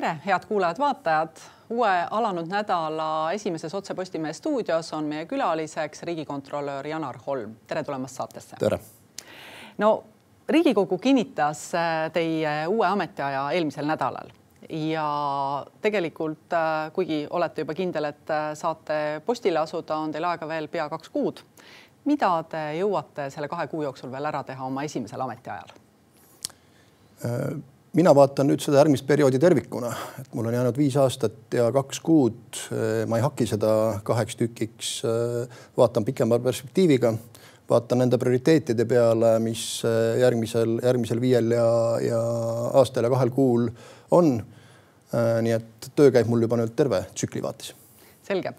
tere, head kuulajad-vaatajad. uue alanud nädala esimeses Otse Postimehe stuudios on meie külaliseks riigikontrolör Janar Holm. tere tulemast saatesse. tere. no Riigikogu kinnitas äh, teie uue ametiaja eelmisel nädalal ja tegelikult äh, kuigi olete juba kindel, et äh, saate postile asuda, on teil aega veel pea kaks kuud. mida te jõuate selle kahe kuu jooksul veel ära teha oma esimesel ametiajal? Mina vaatan nüüd seda järgmist perioodi tervikuna, et mul on jäänud viis aastat ja kaks kuud. ma ei haki seda kaheks tükiks. vaatan pikema perspektiiviga, vaatan nende prioriteetide peale, mis järgmisel, järgmisel viiel ja, ja aastal ja kahel kuul on. nii et töö käib mul juba nüüd terve tsükli vaates selge,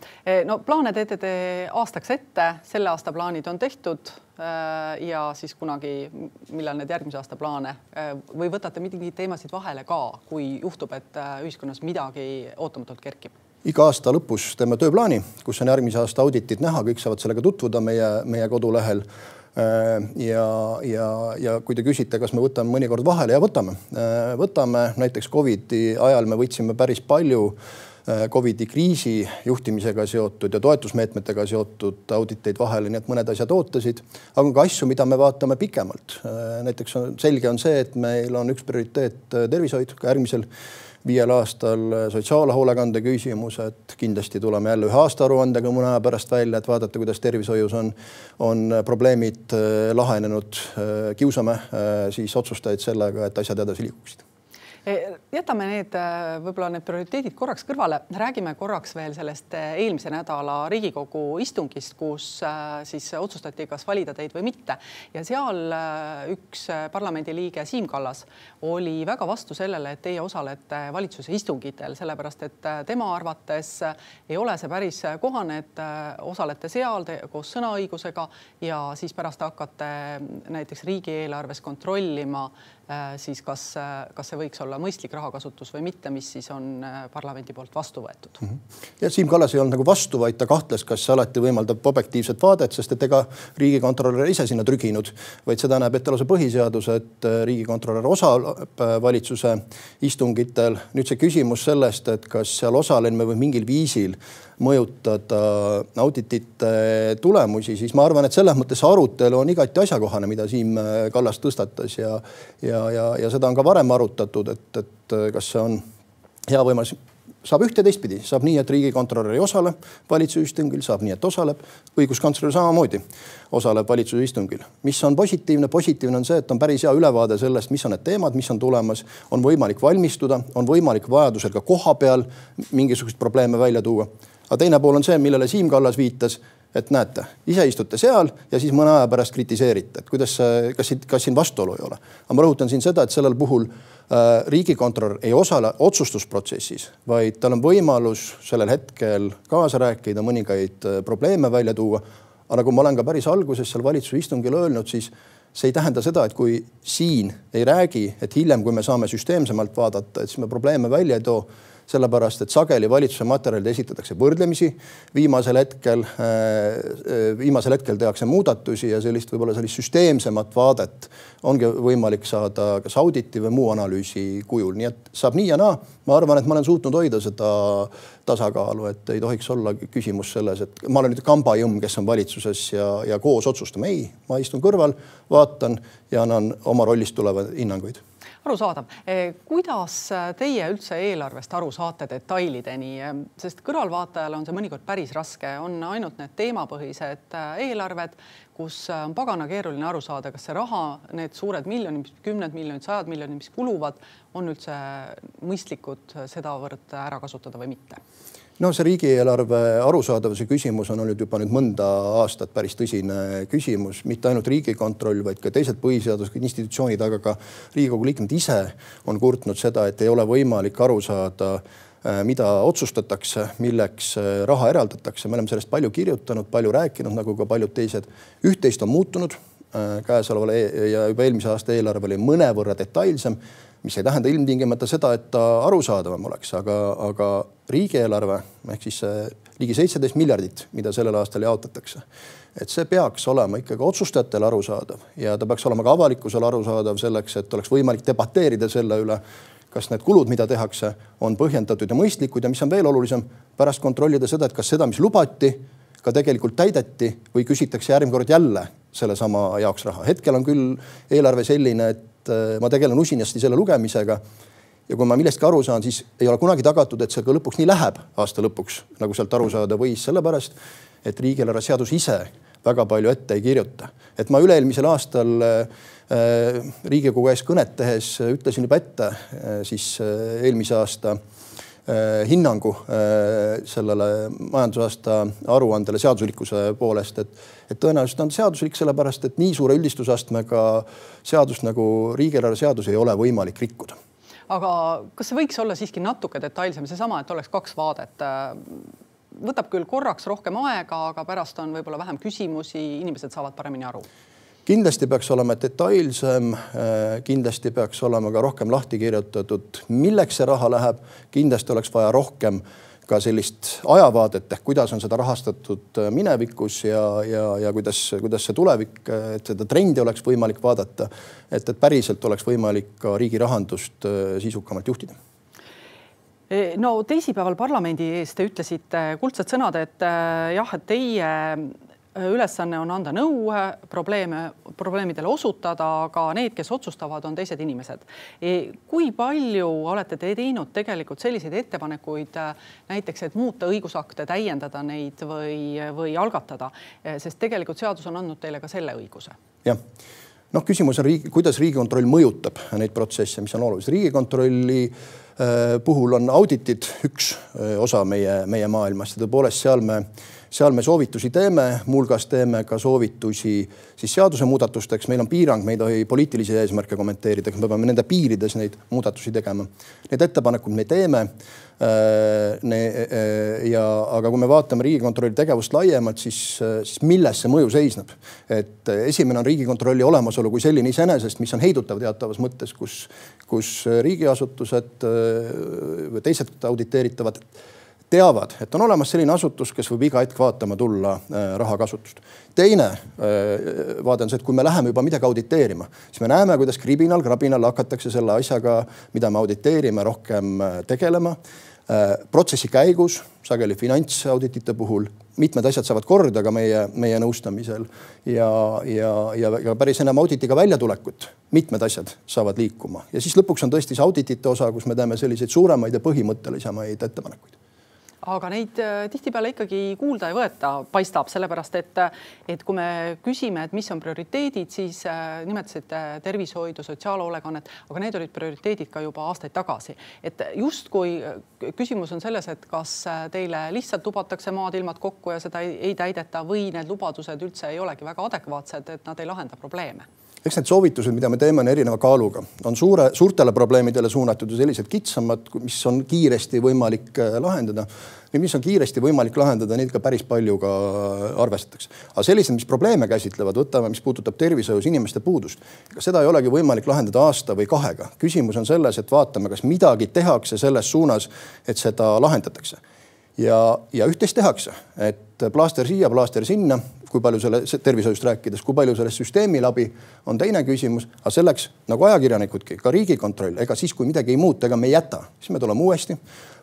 no plaane teete te aastaks ette, selle aasta plaanid on tehtud Äh, ja siis kunagi, millal need järgmise aasta plaane äh, või võtate mingeid teemasid vahele ka, kui juhtub, et ühiskonnas midagi ootamatult kerkib? iga aasta lõpus teeme tööplaani, kus on järgmise aasta auditid näha, kõik saavad sellega tutvuda meie, meie kodulehel. ja, ja, ja kui te küsite, kas me võtame mõnikord vahele ja võtame, võtame näiteks Covidi ajal me võtsime päris palju Covidi kriisi juhtimisega seotud ja toetusmeetmetega seotud auditeid vahele, nii et mõned asjad ootasid, aga on ka asju, mida me vaatame pikemalt. Äh, näiteks on selge on see, et meil on üks prioriteet äh, tervishoid ka järgmisel viiel aastal sotsiaalhoolekande küsimused, kindlasti tuleme jälle ühe aastaaruandega mõne aja pärast välja, et vaadata, kuidas tervishoius on, on probleemid lahenenud. kiusame siis otsustajaid sellega, et asjad edasi liiguksid jätame need eh, võib-olla need prioriteedid korraks kõrvale, räägime korraks veel sellest eh, eelmise nädala Riigikogu istungist, kus siis otsustati, kas valida teid või mitte. Ja seal üks parlamendiliige Siim Kallas oli väga vastu sellele, et teie osalete valitsuse istungitel, sellepärast et tema arvates ei ole see päris kohane, et osalete seal koos sõnaõigusega ja siis pärast hakkate näiteks riigieelarves kontrollima siis kas, äh, kas see võiks olla mõistlik rahakasutus või mitte, mis siis on äh, parlamendi poolt vastu võetud. -hmm. ja Siim Kallas ei olnud nagu vastu, vaid ta kahtles, kas see alati võimaldab objektiivset vaadet, sest et ega riigikontrolör ise sinna trüginud, vaid seda näeb ette lausa põhiseadus, et riigikontrolör osaleb valitsuse istungitel. nüüd see küsimus sellest, et kas seal osalemine või mingil viisil mõjutada auditite tulemusi, siis ma arvan, et selles mõttes arutelu on igati asjakohane, mida Siim Kallas tõstatas ja, ja, ja, ja seda on ka varem arutatud, et, et kas see on hea võimalus saab ühte teistpidi, saab nii, et riigikontrolör ei osale valitsuse istungil, saab nii, et osaleb. õiguskantsler samamoodi osaleb valitsuse istungil. mis on positiivne, positiivne on see, et on päris hea ülevaade sellest, mis on need teemad, mis on tulemas, on võimalik valmistuda, on võimalik vajadusel ka koha peal mingisuguseid probleeme välja tuua aga teine pool on see, millele Siim Kallas viitas, et näete, ise istute seal ja siis mõne aja pärast kritiseerite, et kuidas, kas siin, kas siin vastuolu ei ole. aga ma rõhutan siin seda, et sellel puhul äh, riigikontrolör ei osale otsustusprotsessis, vaid tal on võimalus sellel hetkel kaasa rääkida, mõningaid äh, probleeme välja tuua. aga nagu ma olen ka päris alguses seal valitsuse istungil öelnud, siis see ei tähenda seda, et kui siin ei räägi, et hiljem, kui me saame süsteemsemalt vaadata, et siis me probleeme välja ei too sellepärast et sageli valitsuse materjalid esitatakse võrdlemisi. viimasel hetkel, äh, äh, viimasel hetkel tehakse muudatusi ja sellist võib-olla sellist süsteemsemat vaadet ongi võimalik saada kas auditi või muu analüüsi kujul, nii et saab nii ja naa. ma arvan, et ma olen suutnud hoida seda tasakaalu, et ei tohiks olla küsimus selles, et ma olen nüüd kambajõmm, kes on valitsuses ja, ja koos otsustame. ei, ma istun kõrval, vaatan ja annan oma rollist tulevaid hinnanguid arusaadav. Eh, kuidas teie üldse eelarvest aru saate detailideni, eh, sest kõrvalvaatajale on see mõnikord päris raske, on ainult need teemapõhised eh, eelarved, kus on pagana keeruline aru saada, kas see raha, need suured miljonid, kümned miljonid, sajad miljonid, mis kuluvad, on üldse mõistlikud sedavõrd ära kasutada või mitte no see riigieelarve arusaadavuse küsimus on olnud juba nüüd mõnda aastat päris tõsine küsimus, mitte ainult Riigikontroll, vaid ka teised põhiseaduslikud institutsioonid, aga ka Riigikogu liikmed ise on kurtnud seda, et ei ole võimalik aru saada äh, mida otsustatakse, milleks äh, raha eraldatakse, me oleme sellest palju kirjutanud, palju rääkinud, nagu ka paljud teised. üht-teist on muutunud äh, käesoleval e ja juba eelmise aasta eelarve oli mõnevõrra detailsem mis ei tähenda ilmtingimata seda, et ta arusaadavam oleks, aga, aga riigieelarve ehk siis ligi seitseteist miljardit, mida sellel aastal jaotatakse, et see peaks olema ikkagi otsustajatele arusaadav ja ta peaks olema ka avalikkusele arusaadav selleks, et oleks võimalik debateerida selle üle, kas need kulud, mida tehakse, on põhjendatud ja mõistlikud ja mis on veel olulisem, pärast kontrollida seda, et kas seda, mis lubati, ka tegelikult täideti või küsitakse järgmine kord jälle sellesama jaoks raha. hetkel on küll eelarve selline, et äh, ma tegelen usinasti selle lugemisega. ja kui ma millestki aru saan, siis ei ole kunagi tagatud, et see ka lõpuks nii läheb aasta lõpuks, nagu sealt aru saada võis, sellepärast et riigieelarve seadus ise väga palju ette ei kirjuta. et ma üle-eelmisel aastal äh, Riigikogu ees kõnet tehes ütlesin juba ette äh, siis äh, eelmise aasta äh, hinnangu äh, sellele majandusaasta aruandele seaduslikkuse poolest, et, et tõenäoliselt on seaduslik, sellepärast et nii suure üldistusastmega seadust nagu riigieelarve seadus ei ole võimalik rikkuda. Aga kas see võiks olla siiski natuke detailsem, seesama, et oleks kaks vaadet? Võtab küll korraks rohkem aega, aga pärast on võib-olla vähem küsimusi, inimesed saavad paremini aru kindlasti peaks olema detailsem, kindlasti peaks olema ka rohkem lahti kirjutatud, milleks see raha läheb. kindlasti oleks vaja rohkem ka sellist ajavaadet ehk kuidas on seda rahastatud minevikus ja, ja, ja kuidas, kuidas see tulevik, et seda trendi oleks võimalik vaadata. et, et päriselt oleks võimalik ka riigi rahandust sisukamalt juhtida Eh, no teisipäeval parlamendi ees te ütlesite kuldsed sõnad, et eh, jah, et teie eh, ülesanne on anda nõu, probleeme, probleemidele osutada, aga need, kes otsustavad, on teised inimesed. kui palju olete te teinud tegelikult selliseid ettepanekuid näiteks, et muuta õigusakte, täiendada neid või, või algatada, sest tegelikult seadus on andnud teile ka selle õiguse. jah noh, küsimus on riigi, kuidas Riigikontroll mõjutab neid protsesse, mis on olulised. riigikontrolli äh, Äh, puhul on auditid üks äh, osa meie, meie maailmast ja tõepoolest seal me, seal me soovitusi teeme, muuhulgas teeme ka soovitusi siis seadusemuudatusteks. meil on piirang, me ei tohi poliitilisi eesmärke kommenteerida, me peame nende piirides neid muudatusi tegema. Neid ettepanekuid me teeme Äh, ja, aga kui me vaatame Riigikontrolli tegevust laiemalt, siis, siis milles see mõju seisneb? et esimene on Riigikontrolli olemasolu kui selline iseenesest, mis on heidutav teatavas mõttes, kus, kus riigiasutused äh, või teised auditeeritavad teavad, et on olemas selline asutus, kes võib iga hetk vaatama tulla äh, raha kasutust. teine vaade on see, et kui me läheme juba midagi auditeerima, siis me näeme, kuidas kribinal-krabinal hakatakse selle asjaga, mida me auditeerime, rohkem tegelema. Äh, protsessi käigus, sageli finantsauditite puhul, mitmed asjad saavad korda ka meie, meie nõustamisel ja, ja, ja, ja päris enam auditiga väljatulekut, mitmed asjad saavad liikuma. Ja siis lõpuks on tõesti see auditite osa, kus me teeme selliseid suuremaid ja põhimõttelisemaid ettepanekuid aga neid äh, tihtipeale ikkagi kuulda ei võeta, paistab, sellepärast et, et kui me küsime, et mis on prioriteedid, siis äh, nimetasite tervishoidu, sotsiaalhoolekannet, aga need olid prioriteedid ka juba aastaid tagasi. et justkui äh, küsimus on selles, et kas teile lihtsalt lubatakse maad-ilmad kokku ja seda ei, ei täideta või need lubadused üldse ei olegi väga adekvaatsed, et nad ei lahenda probleeme eks need soovitused, mida me teeme, on erineva kaaluga, on suure, suurtele probleemidele suunatud ja sellised kitsamad, mis on kiiresti võimalik äh, lahendada. Need, mis on kiiresti võimalik lahendada, neid ka päris palju ka arvestatakse. aga sellised, mis probleeme käsitlevad, võtame, mis puudutab tervishoius inimeste puudust, ega seda ei olegi võimalik lahendada aasta või kahega. küsimus on selles, et vaatame, kas midagi tehakse selles suunas, et seda lahendatakse ja, ja üht-teist tehakse, et plaaster siia, plaaster sinna, kui palju selle tervishoiust rääkides, kui palju sellest süsteemil abi, on teine küsimus. aga selleks nagu ajakirjanikudki, ka Riigikontroll, ega siis, kui midagi ei muutu, ega me ei jäta, siis me tuleme uuesti,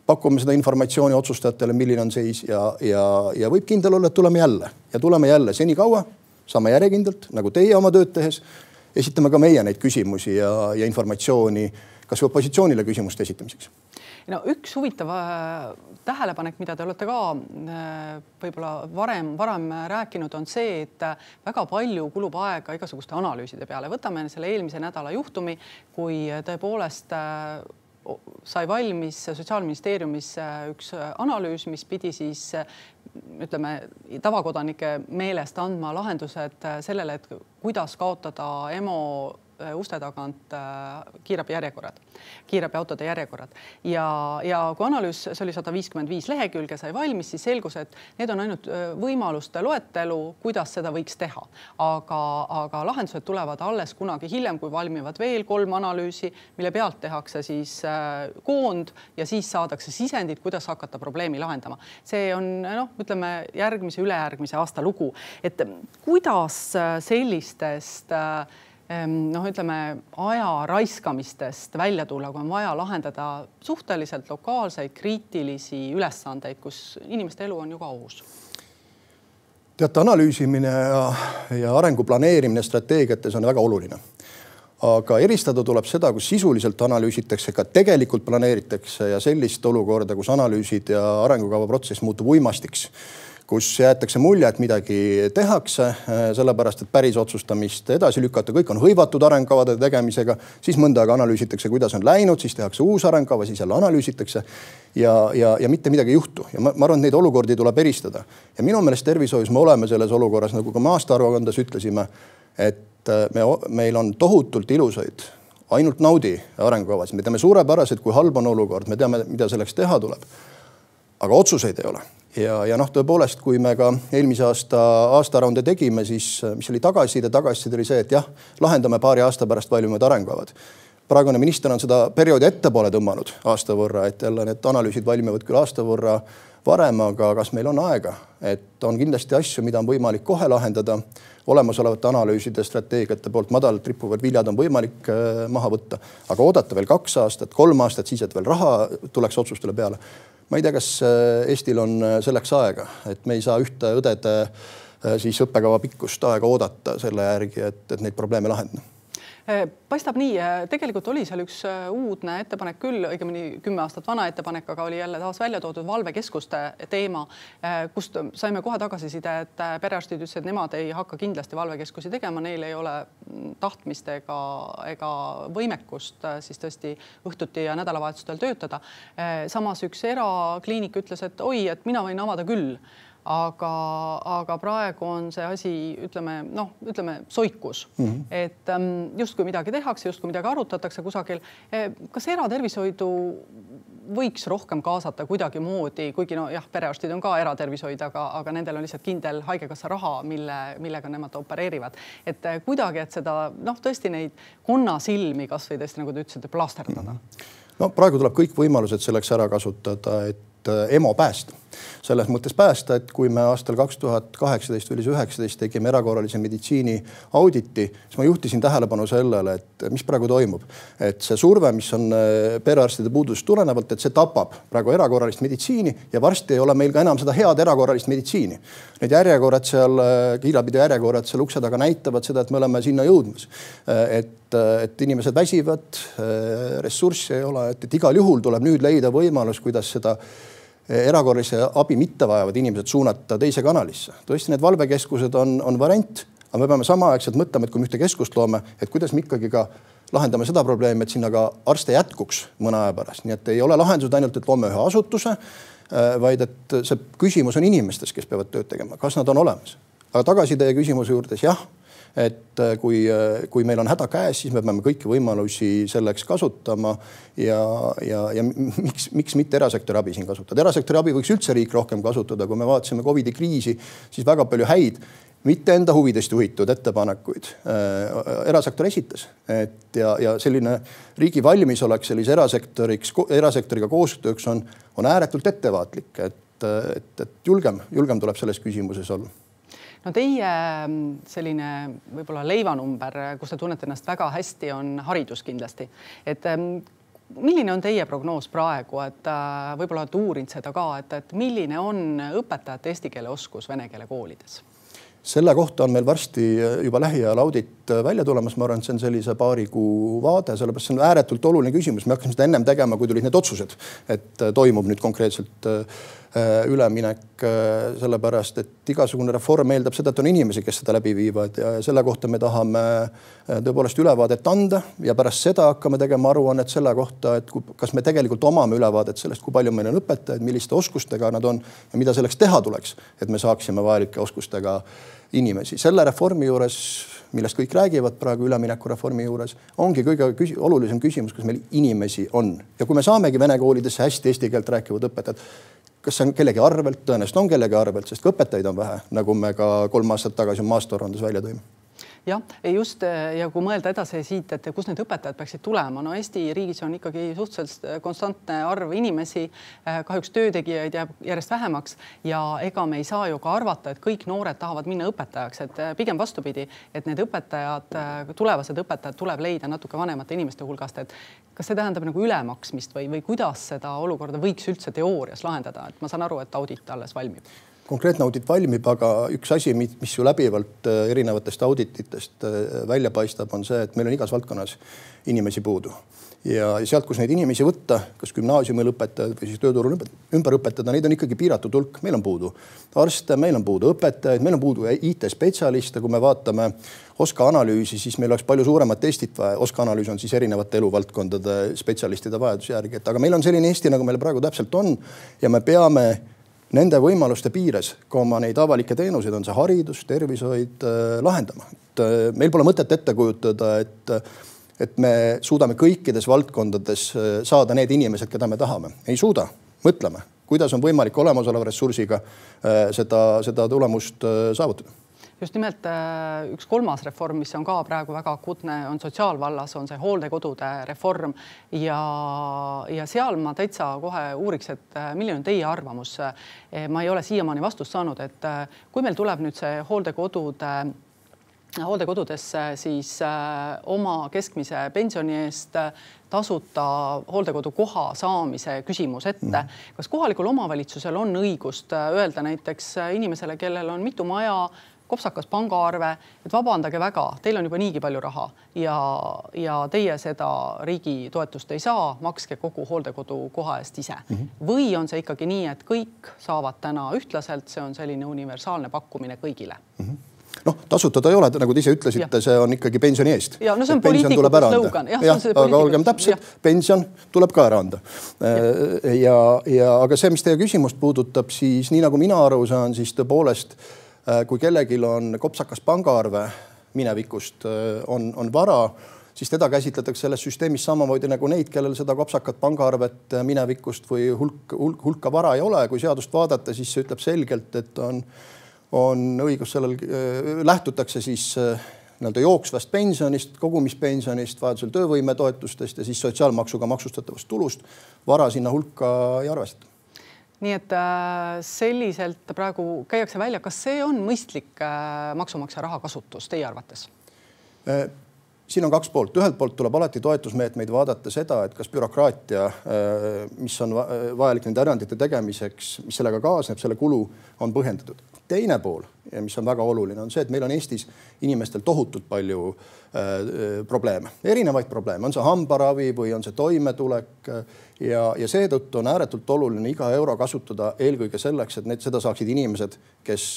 pakume seda informatsiooni otsustajatele, milline on seis ja, ja, ja võib kindel olla, et tuleme jälle ja tuleme jälle senikaua, saame järjekindlalt nagu teie oma tööd tehes, esitame ka meie neid küsimusi ja, ja informatsiooni kasvõi opositsioonile küsimuste esitamiseks no üks huvitav äh, tähelepanek, mida te olete ka äh, võib-olla varem, varem rääkinud, on see, et väga palju kulub aega igasuguste analüüside peale. võtame selle eelmise nädala juhtumi, kui tõepoolest äh, sai valmis Sotsiaalministeeriumis üks analüüs, mis pidi siis ütleme tavakodanike meelest andma lahendused sellele, et kuidas kaotada EMO Äh, uste tagant äh, kiirabijärjekorrad, kiirabiautode järjekorrad ja, ja kui analüüs, see oli sada viiskümmend viis lehekülge, sai valmis, siis selgus, et need on ainult äh, võimaluste loetelu, kuidas seda võiks teha. aga, aga lahendused tulevad alles kunagi hiljem, kui valmivad veel kolm analüüsi, mille pealt tehakse siis koond ja siis saadakse sisendid, kuidas hakata probleemi lahendama. see on noh, ütleme järgmise, ülejärgmise aasta lugu, et kuidas sellistest äh, noh, ütleme aja raiskamistest välja tulla, kui on vaja lahendada suhteliselt lokaalseid kriitilisi ülesandeid, kus inimeste elu on ju ka ohus? teate, analüüsimine ja, ja arengu planeerimine strateegiates on väga oluline aga eristada tuleb seda, kus sisuliselt analüüsitakse, ka tegelikult planeeritakse ja sellist olukorda, kus analüüsid ja arengukava protsess muutub uimastiks kus jäetakse mulje, et midagi tehakse, äh, sellepärast et päris otsustamist edasi lükata, kõik on hõivatud arengukavade tegemisega, siis mõnda aega analüüsitakse, kuidas on läinud, siis tehakse uus arengukava, siis jälle analüüsitakse ja, ja, ja mitte midagi ei juhtu ja ma, ma arvan, et neid olukordi tuleb eristada. ja minu meelest tervishoius me oleme selles olukorras, nagu ka me aastaaruandes ütlesime, et äh, me, meil on tohutult ilusaid ainult naudi arengukavasid, me teame suurepäraselt, kui halb on olukord, me teame, mida selleks teha tuleb. aga otsuseid ei ole ja, ja noh, tõepoolest, kui me ka eelmise aasta aastaaruande tegime, siis mis oli tagasiside, tagasiside oli see, et jah, lahendame paari aasta pärast valmivad arengukavad. praegune minister on seda perioodi ettepoole tõmmanud aasta võrra, et jälle need analüüsid valmivad küll aasta võrra varem, aga kas meil on aega, et on kindlasti asju, mida on võimalik kohe lahendada. Olemasolevate analüüside, strateegiate poolt madalalt rippuvad viljad on võimalik äh, maha võtta, aga oodata veel kaks aastat, kolm aastat, siis et veel raha tuleks otsustele peale. Ma ei tea, kas äh, Eestil on äh, selleks aega, et me ei saa ühte õdede siis õppekava pikkust aega oodata selle järgi, et, et neid probleeme lahendada paistab nii, tegelikult oli seal üks uudne ettepanek küll, õigemini kümme aastat vana ettepanek, aga oli jälle taas välja toodud valvekeskuste teema, kust saime kohe tagasiside, et perearstid ütlesid, et nemad ei hakka kindlasti valvekeskusi tegema, neil ei ole tahtmist ega, ega võimekust siis tõesti õhtuti ja nädalavahetustel töötada. Samas üks erakliinik ütles, et oi, et mina võin avada küll aga, aga praegu on see asi, ütleme noh, ütleme soikus mm, -hmm. et ähm, justkui midagi tehakse, justkui midagi arutatakse kusagil. Äh, kas eratervishoidu võiks rohkem kaasata kuidagimoodi, kuigi no jah, perearstid on ka eratervishoid, aga, aga nendel on lihtsalt kindel haigekassa raha, mille, millega nemad opereerivad. et eh, kuidagi, et seda noh, tõesti neid konnasilmi kasvõi tõesti nagu te ütlesite, plaasterdada. no praegu tuleb kõik võimalused selleks ära kasutada, et et EMO päästa. selles mõttes päästa, et kui me aastal kaks tuhat kaheksateist või üheksateist tegime erakorralise meditsiini auditi, siis ma juhtisin tähelepanu sellele, et mis praegu toimub. et see surve, mis on äh, perearstide puudusest tulenevalt, et see tapab praegu erakorralist meditsiini ja varsti ei ole meil ka enam seda head erakorralist meditsiini. Need järjekorrad seal, äh, kiirabitöö järjekorrad seal ukse taga näitavad seda, et me oleme sinna jõudmas. Äh, et et inimesed väsivad, ressurssi ei ole, et, et igal juhul tuleb nüüd leida võimalus, kuidas seda erakorralise abi mitte vajavad inimesed suunata teise kanalisse. tõesti, need valvekeskused on, on variant, aga me peame samaaegselt mõtlema, et kui me ühte keskust loome, et kuidas me ikkagi ka lahendame seda probleemi, et sinna ka arste jätkuks mõne aja pärast, nii et ei ole lahendused ainult, et loome ühe asutuse, äh, vaid et see küsimus on inimestes, kes peavad tööd tegema, kas nad on olemas. aga tagasi teie küsimuse juurde, jah et äh, kui, äh, kui meil on häda käes, siis me peame kõiki võimalusi selleks kasutama ja, ja, ja miks, miks mitte erasektori abi siin kasutada. erasektori abi võiks üldse riik rohkem kasutada, kui me vaatasime Covidi kriisi, siis väga palju häid mitte enda huvidest juhitud ettepanekuid äh, erasektor esitas, et ja, ja selline riigi valmisolek sellise erasektoriks, erasektoriga koostööks on, on ääretult ettevaatlik, et, et, et julgem, julgem tuleb selles küsimuses olla no teie mm, selline võib-olla leivanumber, kus te tunnete ennast väga hästi, on haridus kindlasti, et mm, milline on teie prognoos praegu, et äh, võib-olla olete uurinud seda ka, et, et milline on õpetajate eesti keele oskus vene keele koolides? Selle kohta on meil varsti juba lähiajal audit välja tulemas, ma arvan, et see on sellise paari kuu vaade, sellepärast see on ääretult oluline küsimus, me hakkasime seda ennem tegema, kui tulid need otsused, et toimub nüüd konkreetselt äh, Äh, üleminek, äh, sellepärast et igasugune reform eeldab seda, et on inimesi, kes seda läbi viivad. Ja selle kohta me tahame äh, tõepoolest ülevaadet anda ja pärast seda hakkame tegema aruannet selle kohta, et kas me tegelikult omame ülevaadet sellest, kui palju meil on õpetajaid, milliste oskustega nad on ja mida selleks teha tuleks, et me saaksime vajalike oskustega inimesi. selle reformi juures, millest kõik räägivad praegu üleminekureformi juures, ongi kõige küsi olulisem küsimus, kas meil inimesi on. Ja kui me saamegi vene koolidesse hästi eesti keelt rääkivad õpetajad kas see on kellegi arvelt, tõenäoliselt on kellegi arvelt, sest ka õpetajaid on vähe, nagu me ka kolm aastat tagasi Maastoaruandes välja tõime jah, just ja kui mõelda edasi siit, et kust need õpetajad peaksid tulema, no Eesti riigis on ikkagi suhteliselt konstantne arv inimesi. kahjuks töötegijaid jääb järjest vähemaks ja ega me ei saa ju ka arvata, et kõik noored tahavad minna õpetajaks, et pigem vastupidi, et need õpetajad, tulevased õpetajad tuleb leida natuke vanemate inimeste hulgast, et kas see tähendab nagu ülemaksmist või, või kuidas seda olukorda võiks üldse teoorias lahendada, et ma saan aru, et audit alles valmib konkreetne audit valmib, aga üks asi, mis ju läbivalt äh, erinevatest audititest äh, välja paistab, on see, et meil on igas valdkonnas inimesi puudu ja sealt, kus neid inimesi võtta, kas gümnaasiumi lõpetajad või siis tööturul ümber õpetada, neid on ikkagi piiratud hulk, meil on puudu arste, meil on puudu õpetajaid, meil on puudu IT-spetsialiste, kui me vaatame OSKA analüüsi, siis meil oleks palju suuremat Eestit vaja. OSKA analüüs on siis erinevate eluvaldkondade spetsialistide vajaduse järgi, et aga meil on selline Eesti, nagu meil praegu täpselt on ja me peame nende võimaluste piires ka oma neid avalikke teenuseid, on see haridus, tervishoid äh, lahendama. et äh, meil pole mõtet ette kujutada, et, et me suudame kõikides valdkondades äh, saada need inimesed, keda me tahame. ei suuda, mõtleme, kuidas on võimalik olemasoleva ressursiga seda, seda tulemust saavutada just nimelt äh, üks kolmas reform, mis on ka praegu väga akuutne, on sotsiaalvallas, on see hooldekodude reform ja, ja seal ma täitsa kohe uuriks, et äh, milline on teie arvamus. Äh, ma ei ole siiamaani vastust saanud, et kui meil tuleb nüüd see hooldekodude hooldekodudesse siis oma keskmise pensioni eest tasuta hooldekodukoha saamise küsimus ette mm.. kas kohalikul omavalitsusel on õigust öelda näiteks inimesele, kellel on mitu maja, kopsakas pangaarve, et vabandage väga, teil on juba niigi palju raha ja, ja teie seda riigi toetust ei saa, makske kogu hooldekodu koha eest ise mm. -hmm. või on see ikkagi nii, et kõik saavad täna ühtlaselt, see on selline universaalne pakkumine kõigile mm? -hmm noh, tasuta ta ei ole, nagu te ise ütlesite, see on ikkagi pensioni eest. ja no see on poliitikute slogan. jah ja,, aga olgem täpsed, pension tuleb ka ära anda. ja, ja, ja aga see, mis teie küsimust puudutab, siis nii nagu mina aru saan, siis tõepoolest Äh, kui kellelgi on kopsakas pangaarve minevikust, äh, on, on vara, siis teda käsitletakse selles süsteemis samamoodi nagu neid, kellel seda kopsakat pangaarvet äh, minevikust või hulk, hulk, hulka vara ei ole. kui seadust vaadata, siis see ütleb selgelt, et on, on õigus sellel, lähtutakse siis nii-öelda jooksvast pensionist, kogumispensionist, vajadusel töövõimetoetustest ja siis sotsiaalmaksuga maksustatavast tulust. vara sinna hulka ei arvestata nii et äh, selliselt praegu käiakse välja, kas see on mõistlik äh, maksumaksja raha kasutus teie arvates? Äh, siin on kaks poolt, ühelt poolt tuleb alati toetusmeetmeid vaadata seda, et kas bürokraatia, mis on vajalik nende erandite tegemiseks, mis sellega kaasneb, selle kulu on põhjendatud. Teine pool ja mis on väga oluline, on see, et meil on Eestis inimestel tohutult palju äh, probleeme, erinevaid probleeme, on see hambaravi või on see toimetulek ja, ja seetõttu on ääretult oluline iga euro kasutada eelkõige selleks, et need, seda saaksid inimesed, kes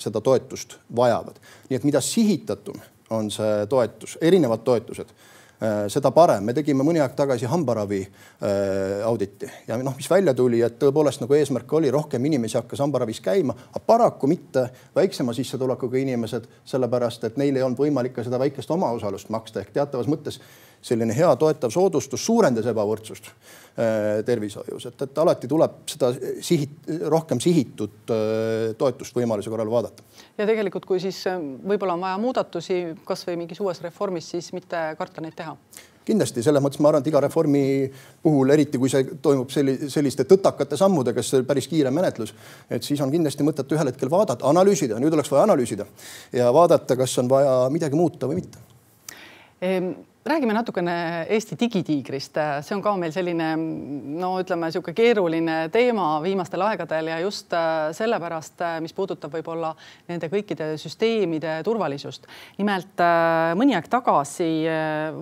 seda toetust vajavad. nii et mida sihitatum on see toetus, erinevad toetused. Äh, seda parem. me tegime mõni aeg tagasi hambaravi äh, auditi. Ja noh, mis välja tuli, et tõepoolest nagu eesmärk oli, rohkem inimesi hakkas hambaravis käima, aga paraku mitte väiksema sissetulekuga inimesed, sellepärast et neil ei olnud võimalik ka seda väikest omaosalust maksta. Ehk teatavas mõttes selline hea toetav soodustus suurendas ebavõrdsust äh, tervishoius, et, et alati tuleb seda sihit, rohkem sihitud äh, toetust võimaluse korral vaadata. ja tegelikult, kui siis äh, võib-olla on vaja muudatusi kasvõi mingis uues reformis, siis mitte karta neid teha. Kindlasti selles mõttes ma arvan, et iga reformi puhul, eriti kui see toimub selli, selliste tõtakate sammudega, see on päris kiire menetlus, et siis on kindlasti mõtet ühel hetkel vaadata, analüüsida, nüüd oleks vaja analüüsida ja vaadata, kas on vaja midagi muuta või mitte. Ehm, räägime natukene Eesti digitiigrist, see on ka meil selline no ütleme, niisugune keeruline teema viimastel aegadel ja just äh, sellepärast, äh, mis puudutab võib-olla nende kõikide süsteemide turvalisust. nimelt äh, mõni aeg tagasi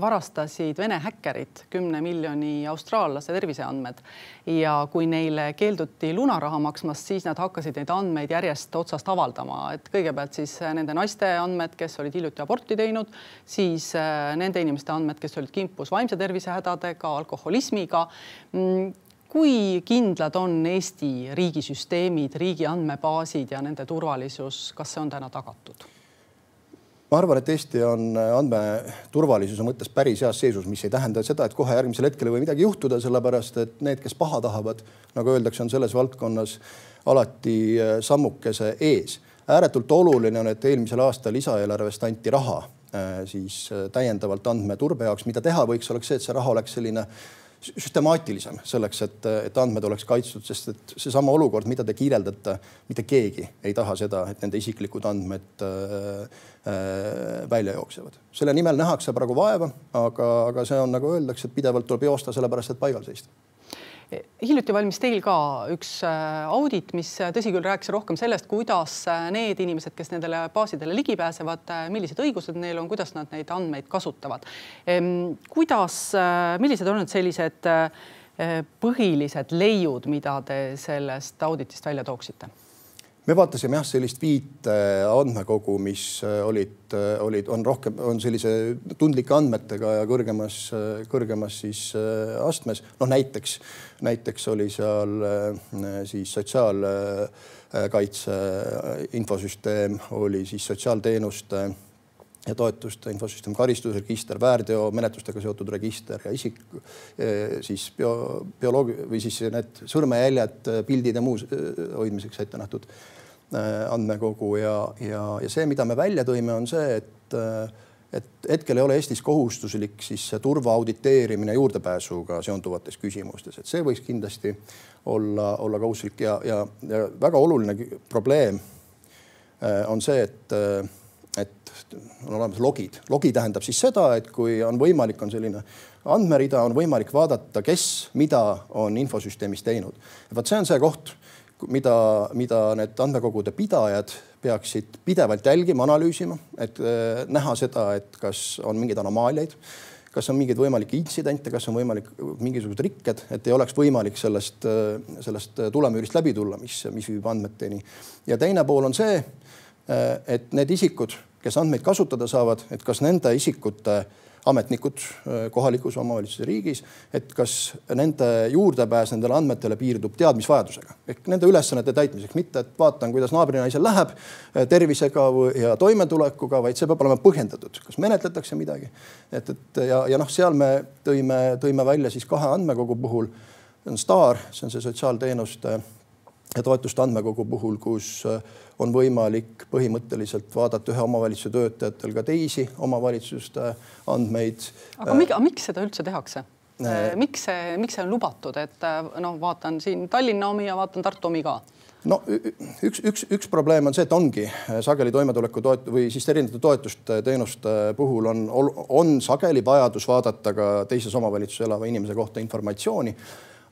varastasid Vene häkkerid kümne miljoni austraallase terviseandmed. Ja kui neile keelduti lunaraha maksmast, siis nad hakkasid neid andmeid järjest otsast avaldama, et kõigepealt siis nende naiste andmed, kes olid hiljuti aborti teinud, siis nende inimeste andmed, kes olid kimpus vaimse tervise hädadega, alkoholismiga mm, kui kindlad on Eesti riigisüsteemid, riigi andmebaasid ja nende turvalisus, kas see on täna tagatud? ma arvan, et Eesti on andmeturvalisuse mõttes päris heas seisus, mis ei tähenda seda, et kohe järgmisel hetkel ei või midagi juhtuda, sellepärast et need, kes paha tahavad, nagu öeldakse, on selles valdkonnas alati sammukese ees ääretult oluline on, et eelmisel aastal lisaeelarvest anti raha siis täiendavalt andmeturbe jaoks, mida teha võiks, oleks see, et see raha oleks selline süstemaatilisem selleks, et, et andmed oleks kaitstud, sest et seesama olukord, mida te kirjeldate, mitte keegi ei taha seda, et nende isiklikud andmed äh, äh, välja jooksevad. selle nimel nähakse praegu vaeva, aga, aga see on nagu öeldakse, pidevalt tuleb joosta sellepärast, et paigal seista hiljuti valmis teil ka üks äh, audit, mis äh, tõsi küll, rääkis rohkem sellest, kuidas äh, need inimesed, kes nendele baasidele ligi pääsevad, millised õigused neil on, kuidas nad neid andmeid kasutavad. kuidas, millised on nüüd sellised põhilised leiud, mida te sellest auditist välja tooksite? Me vaatasime jah, sellist viit andmekogu, mis olid, olid, on rohkem, on sellise tundlike andmetega ja kõrgemas, kõrgemas siis astmes. noh, näiteks, näiteks oli seal siis sotsiaalkaitse infosüsteem, oli siis sotsiaalteenuste ja toetuste infosüsteem, karistusregister, väärteomenetlustega seotud register ja isik siis bio, bioloogi või siis need sõrmejäljed, pildid ja muu hoidmiseks ette nähtud Äh, andmekogu ja, ja, ja see, mida me välja tõime, on see, et, äh, et hetkel ei ole Eestis kohustuslik siis turva auditeerimine juurdepääsuga seonduvates küsimustes, et see võiks kindlasti olla, olla kohustuslik ja, ja, ja väga oluline probleem äh, on see, et, et on olemas logid. logi tähendab siis seda, et kui on võimalik, on selline andmerida, on võimalik vaadata, kes mida on infosüsteemis teinud. vot see on see koht mida, mida need andmekogude pidajad peaksid pidevalt jälgima, analüüsima, et äh, näha seda, et kas on mingeid anomaaliaid, kas on mingeid võimalikke intsidente, kas on võimalik mingisugused rikked, et ei oleks võimalik sellest, äh, sellest tulemüürist läbi tulla, mis, mis viib andmeteni. ja teine pool on see, äh, et need isikud, kes andmeid kasutada saavad, et kas nende isikute äh, ametnikud äh, kohalikus omavalitsuses riigis, et kas nende juurdepääs nendele andmetele piirdub teadmisvajadusega ehk nende ülesannete täitmiseks, mitte et vaatan, kuidas naabrinaisel läheb äh, tervisega ja toimetulekuga, vaid see peab olema põhjendatud, kas menetletakse midagi. et, et ja, ja noh, seal me tõime, tõime välja siis kahe andmekogu puhul on STAR, see on see sotsiaalteenuste ja toetuste andmekogu puhul, kus äh, on võimalik põhimõtteliselt vaadata ühe omavalitsuse töötajatel ka teisi omavalitsuste andmeid. aga miks, miks seda üldse tehakse? Äh, miks see, miks see on lubatud, et äh, noh, vaatan siin Tallinna omi ja vaatan Tartu omi ka no üks, üks, üks probleem on see, et ongi sageli toimetuleku toet- või siis erinevate toetuste, teenuste puhul on, on sageli vajadus vaadata ka teises omavalitsuses elava inimese kohta informatsiooni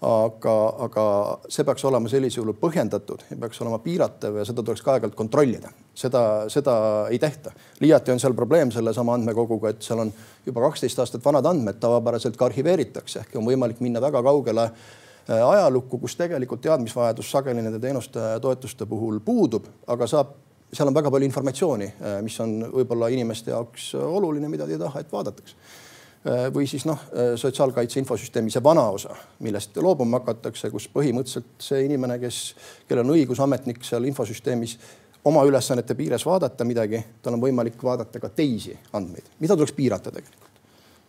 aga, aga see peaks olema sellisel juhul põhjendatud ja peaks olema piiratav ja seda tuleks ka aeg-ajalt kontrollida. seda, seda ei tehta. liiati on seal probleem sellesama andmekoguga, et seal on juba kaksteist aastat vanad andmed tavapäraselt ka arhiveeritakse ehk on võimalik minna väga kaugele äh, ajalukku, kus tegelikult teadmisvajadus sageli nende teenuste ja toetuste puhul puudub, aga saab seal on väga palju informatsiooni, äh, mis on võib-olla inimeste jaoks oluline, mida te ei taha, et vaadatakse Äh, või siis noh, äh, sotsiaalkaitse infosüsteemi see vana osa, millest loobuma hakatakse, kus põhimõtteliselt see inimene, kes, kellel on õigusametnik seal infosüsteemis oma ülesannete piires vaadata midagi, tal on võimalik vaadata ka teisi andmeid, mida tuleks piirata tegelikult?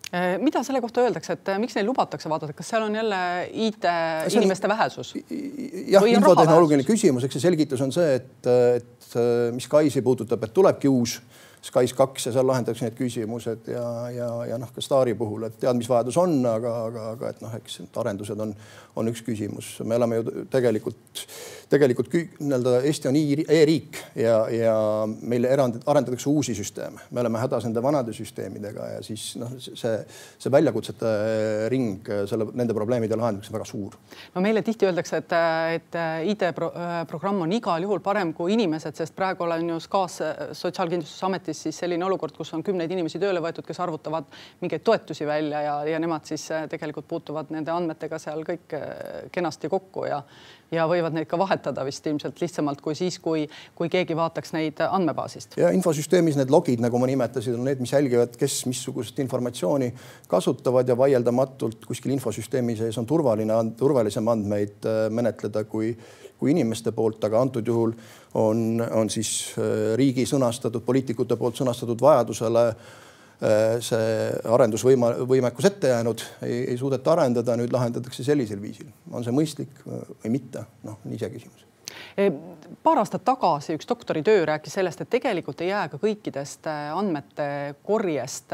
Äh, mida selle kohta öeldakse, et miks neil lubatakse vaadata, kas seal on jälle IT-inimeste vähesus? jah, infotehnoloogiline küsimus, eks see selgitus on see, et, et mis Kaisi puudutab, et tulebki uus äh, Skys kaks ja seal lahendatakse need küsimused ja, ja, ja noh, ka Stari puhul, et teadmisvajadus on, aga, aga, aga et noh, eks need arendused on, on üks küsimus. me oleme ju tegelikult, tegelikult nii-öelda Eesti on e-riik ja, ja meil erand, arendatakse uusi süsteeme. me oleme hädas nende vanade süsteemidega ja siis noh, see, see väljakutsete ring selle, nende probleemide lahendamiseks on väga suur. no meile tihti öeldakse, et, et IT-programm on igal juhul parem kui inimesed, sest praegu olen ju SKA-s Sotsiaalkindlustusametis ametis siis selline olukord, kus on kümneid inimesi tööle võetud, kes arvutavad mingeid toetusi välja ja, ja nemad siis äh, tegelikult puutuvad nende andmetega seal kõik äh, kenasti kokku ja ja võivad neid ka vahetada vist ilmselt lihtsamalt kui siis, kui, kui keegi vaataks neid andmebaasist. ja infosüsteemis need logid, nagu ma nimetasin, on need, mis jälgivad, kes missugust informatsiooni kasutavad ja vaieldamatult kuskil infosüsteemi sees on turvaline, turvalisem andmeid äh, menetleda kui kui inimeste poolt, aga antud juhul on, on siis äh, riigi sõnastatud, poliitikute poolt sõnastatud vajadusele see arendusvõima, võimekus ette jäänud, ei suudeta arendada, nüüd lahendatakse sellisel viisil. on see mõistlik või mitte, noh, on iseküsimus paar aastat tagasi üks doktoritöö rääkis sellest, et tegelikult ei jää ka kõikidest andmete korjest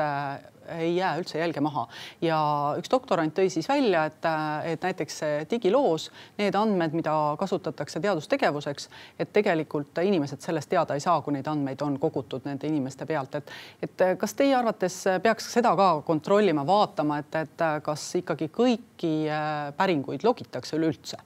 ei jää üldse jälge maha ja üks doktorant tõi siis välja, et, et näiteks digiloos need andmed, mida kasutatakse teadustegevuseks, et tegelikult inimesed sellest teada ei saa, kui neid andmeid on kogutud nende inimeste pealt, et, et kas teie arvates peaks seda ka kontrollima, vaatama, et, et kas ikkagi kõiki äh, päringuid logitakse üleüldse?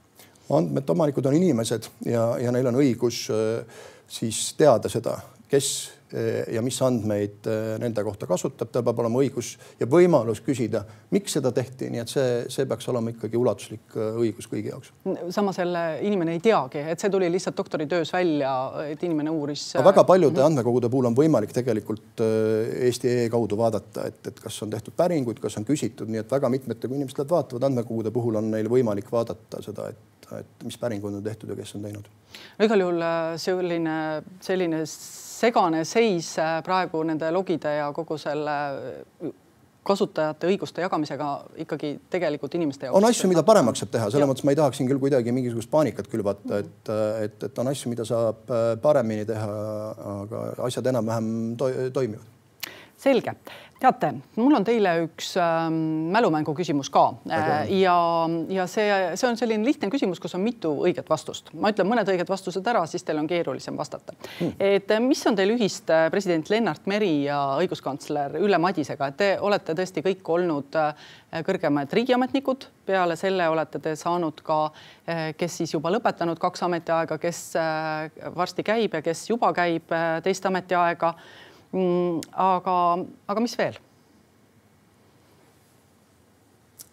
Andmete omanikud on inimesed ja, ja neil on õigus äh, siis teada seda, kes Eh, ja mis andmeid eh, nende kohta kasutab, tal peab olema õigus ja võimalus küsida, miks seda tehti, nii et see, see peaks olema ikkagi ulatuslik õigus kõigi jaoks. samas jälle inimene ei teagi, et see tuli lihtsalt doktoritöös välja, et inimene uuris. väga paljude mm. andmekogude puhul on võimalik tegelikult Eesti.ee kaudu vaadata, et, et kas on tehtud päringuid, kas on küsitud, nii et väga mitmete, kui inimesed lähevad vaatavad andmekogude puhul on neil võimalik vaadata seda, et, et mis päringud on tehtud ja kes on teinud. no igal juhul selline, selline segane seis äh, praegu nende logide ja kogu selle äh, kasutajate õiguste jagamisega ikkagi tegelikult inimeste jaoks. on asju, mida paremaks saab teha, selles mõttes ma ei tahaks siin küll kuidagi mingisugust paanikat külvata, et, et, et on asju, mida saab äh, paremini teha, aga asjad enam-vähem to toimivad. selge teate, mul on teile üks äh, mälumängu küsimus ka. Äh, ja, ja see, see on selline lihtne küsimus, kus on mitu õiget vastust. ma ütlen mõned õiged vastused ära, siis teil on keerulisem vastata. Hmm.. et äh, mis on teil ühist äh, president Lennart Meri ja õiguskantsler Ülle Madisega, et te olete tõesti kõik olnud äh, kõrgemad riigiametnikud, peale selle olete te saanud ka, kes siis juba lõpetanud kaks ametiaega, kes varsti käib ja kes juba käib teist ametiaega aga, aga mis veel?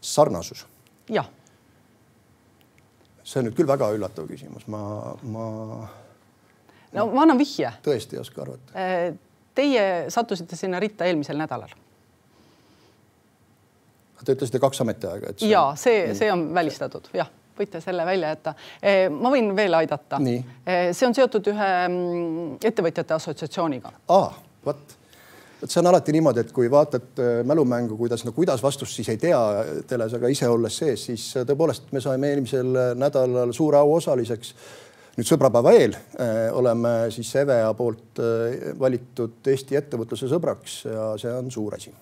sarnasus. jah. see on nüüd küll väga üllatav küsimus, ma, ma. no ma annan vihje. tõesti ei oska arvata. Äh, teie sattusite sinna ritta eelmisel nädalal. Te ütlesite kaks ametiaega, et see.... ja see, see on välistatud, jah võite selle välja jätta. Äh, ma võin veel aidata. Äh, see on seotud ühe mm, ettevõtjate assotsiatsiooniga. aa vot vot see on alati niimoodi, et kui vaatad äh, mälumängu, kuidas, no kuidas vastust siis ei tea teles, aga ise olles sees, siis äh, tõepoolest me saime eelmisel äh, nädalal suure au osaliseks. nüüd sõbrapäeva eel oleme siis EVEA poolt valitud Eesti ettevõtluse sõbraks ja see on suur asi.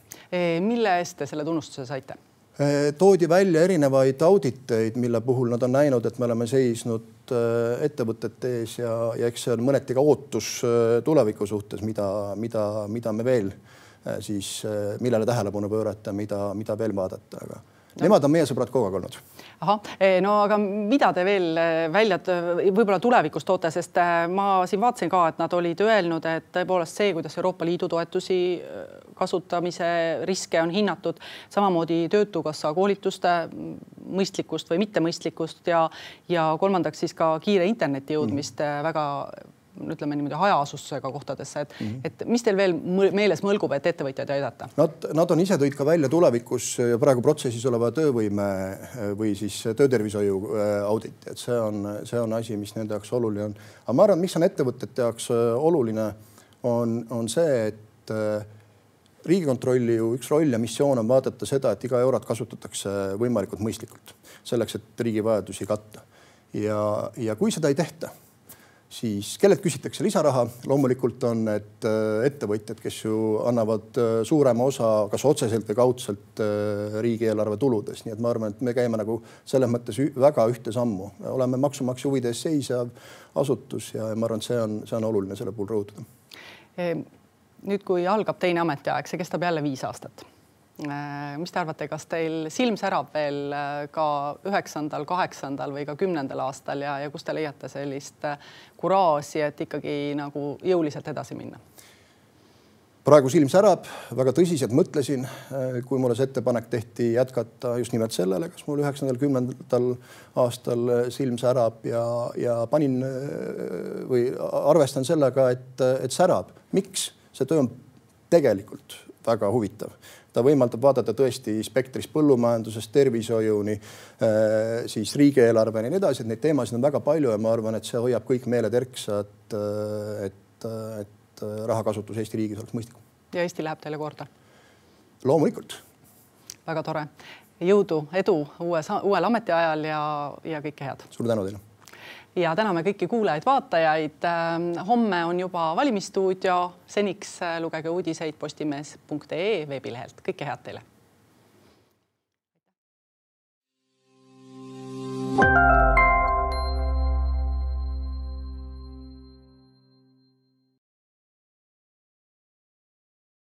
mille eest te selle tunnustuse saite? Eh, toodi välja erinevaid auditeid, mille puhul nad on näinud, et me oleme seisnud eh, ettevõtete ees ja, ja eks see on mõneti ka ootus eh, tuleviku suhtes, mida, mida, mida me veel siis, millele tähelepanu pöörata, mida, mida veel vaadata, aga no. nemad on meie sõbrad kogu aeg olnud ahah, no aga mida te veel välja võib-olla tulevikus toote, sest ma siin vaatasin ka, et nad olid öelnud, et tõepoolest see, kuidas Euroopa Liidu toetusi kasutamise riske on hinnatud, samamoodi Töötukassa koolituste mõistlikkust või mittemõistlikkust ja, ja kolmandaks siis ka kiire interneti jõudmist mm. väga ütleme niimoodi hajaasustusega kohtadesse, et mm, -hmm. et mis teil veel meeles mõlgub, et ettevõtjaid aidata? Nad, nad on ise tõid ka välja tulevikus ja praegu protsessis oleva töövõime või siis töötervishoiu auditi, et see on, see on asi, mis nende jaoks oluline on. aga ma arvan, mis on ettevõtete jaoks oluline, on, on see, et riigikontrolli ju üks roll ja missioon on vaadata seda, et iga eurot kasutatakse võimalikult mõistlikult selleks, et riigi vajadusi katta. ja, ja kui seda ei tehta siis kellelt küsitakse lisaraha, loomulikult on need äh, ettevõtjad, kes ju annavad äh, suurema osa, kas otseselt või kaudselt äh, riigieelarve tuludes, nii et ma arvan, et me käime nagu selles mõttes väga ühte sammu, oleme maksumaksja huvide eest seisev asutus ja ma arvan, et see on, see on oluline selle puhul rõhutada. Nüüd, kui algab teine ametiaeg, see kestab jälle viis aastat Äh, mis te arvate, kas teil silm särab veel äh, ka üheksandal, kaheksandal või ka kümnendal aastal ja, ja kust te leiate sellist äh, kuraaži, et ikkagi nagu jõuliselt edasi minna? praegu silm särab, väga tõsiselt mõtlesin, kui mulle see ettepanek tehti jätkata just nimelt sellele, kas mul üheksandal, kümnendal aastal silm särab ja, ja panin või arvestan sellega, et, et särab. miks? See töö on tegelikult väga huvitav ta võimaldab vaadata tõesti spektris põllumajandusest tervishoiuni, äh, siis riigieelarveni ja nii edasi, et neid teemasid on väga palju ja ma arvan, et see hoiab kõik meeled erksad, äh, et, et rahakasutus Eesti riigis oleks mõistlikum. ja Eesti läheb teile korda? loomulikult. väga tore, jõudu, edu uues, uuel ametiajal ja, ja kõike head. suur tänu teile ja täname kõiki kuulajaid-vaatajaid. homme on juba Valimisstuudio, seniks lugege uudiseid postimees.ee veebilehelt. kõike head teile. thank you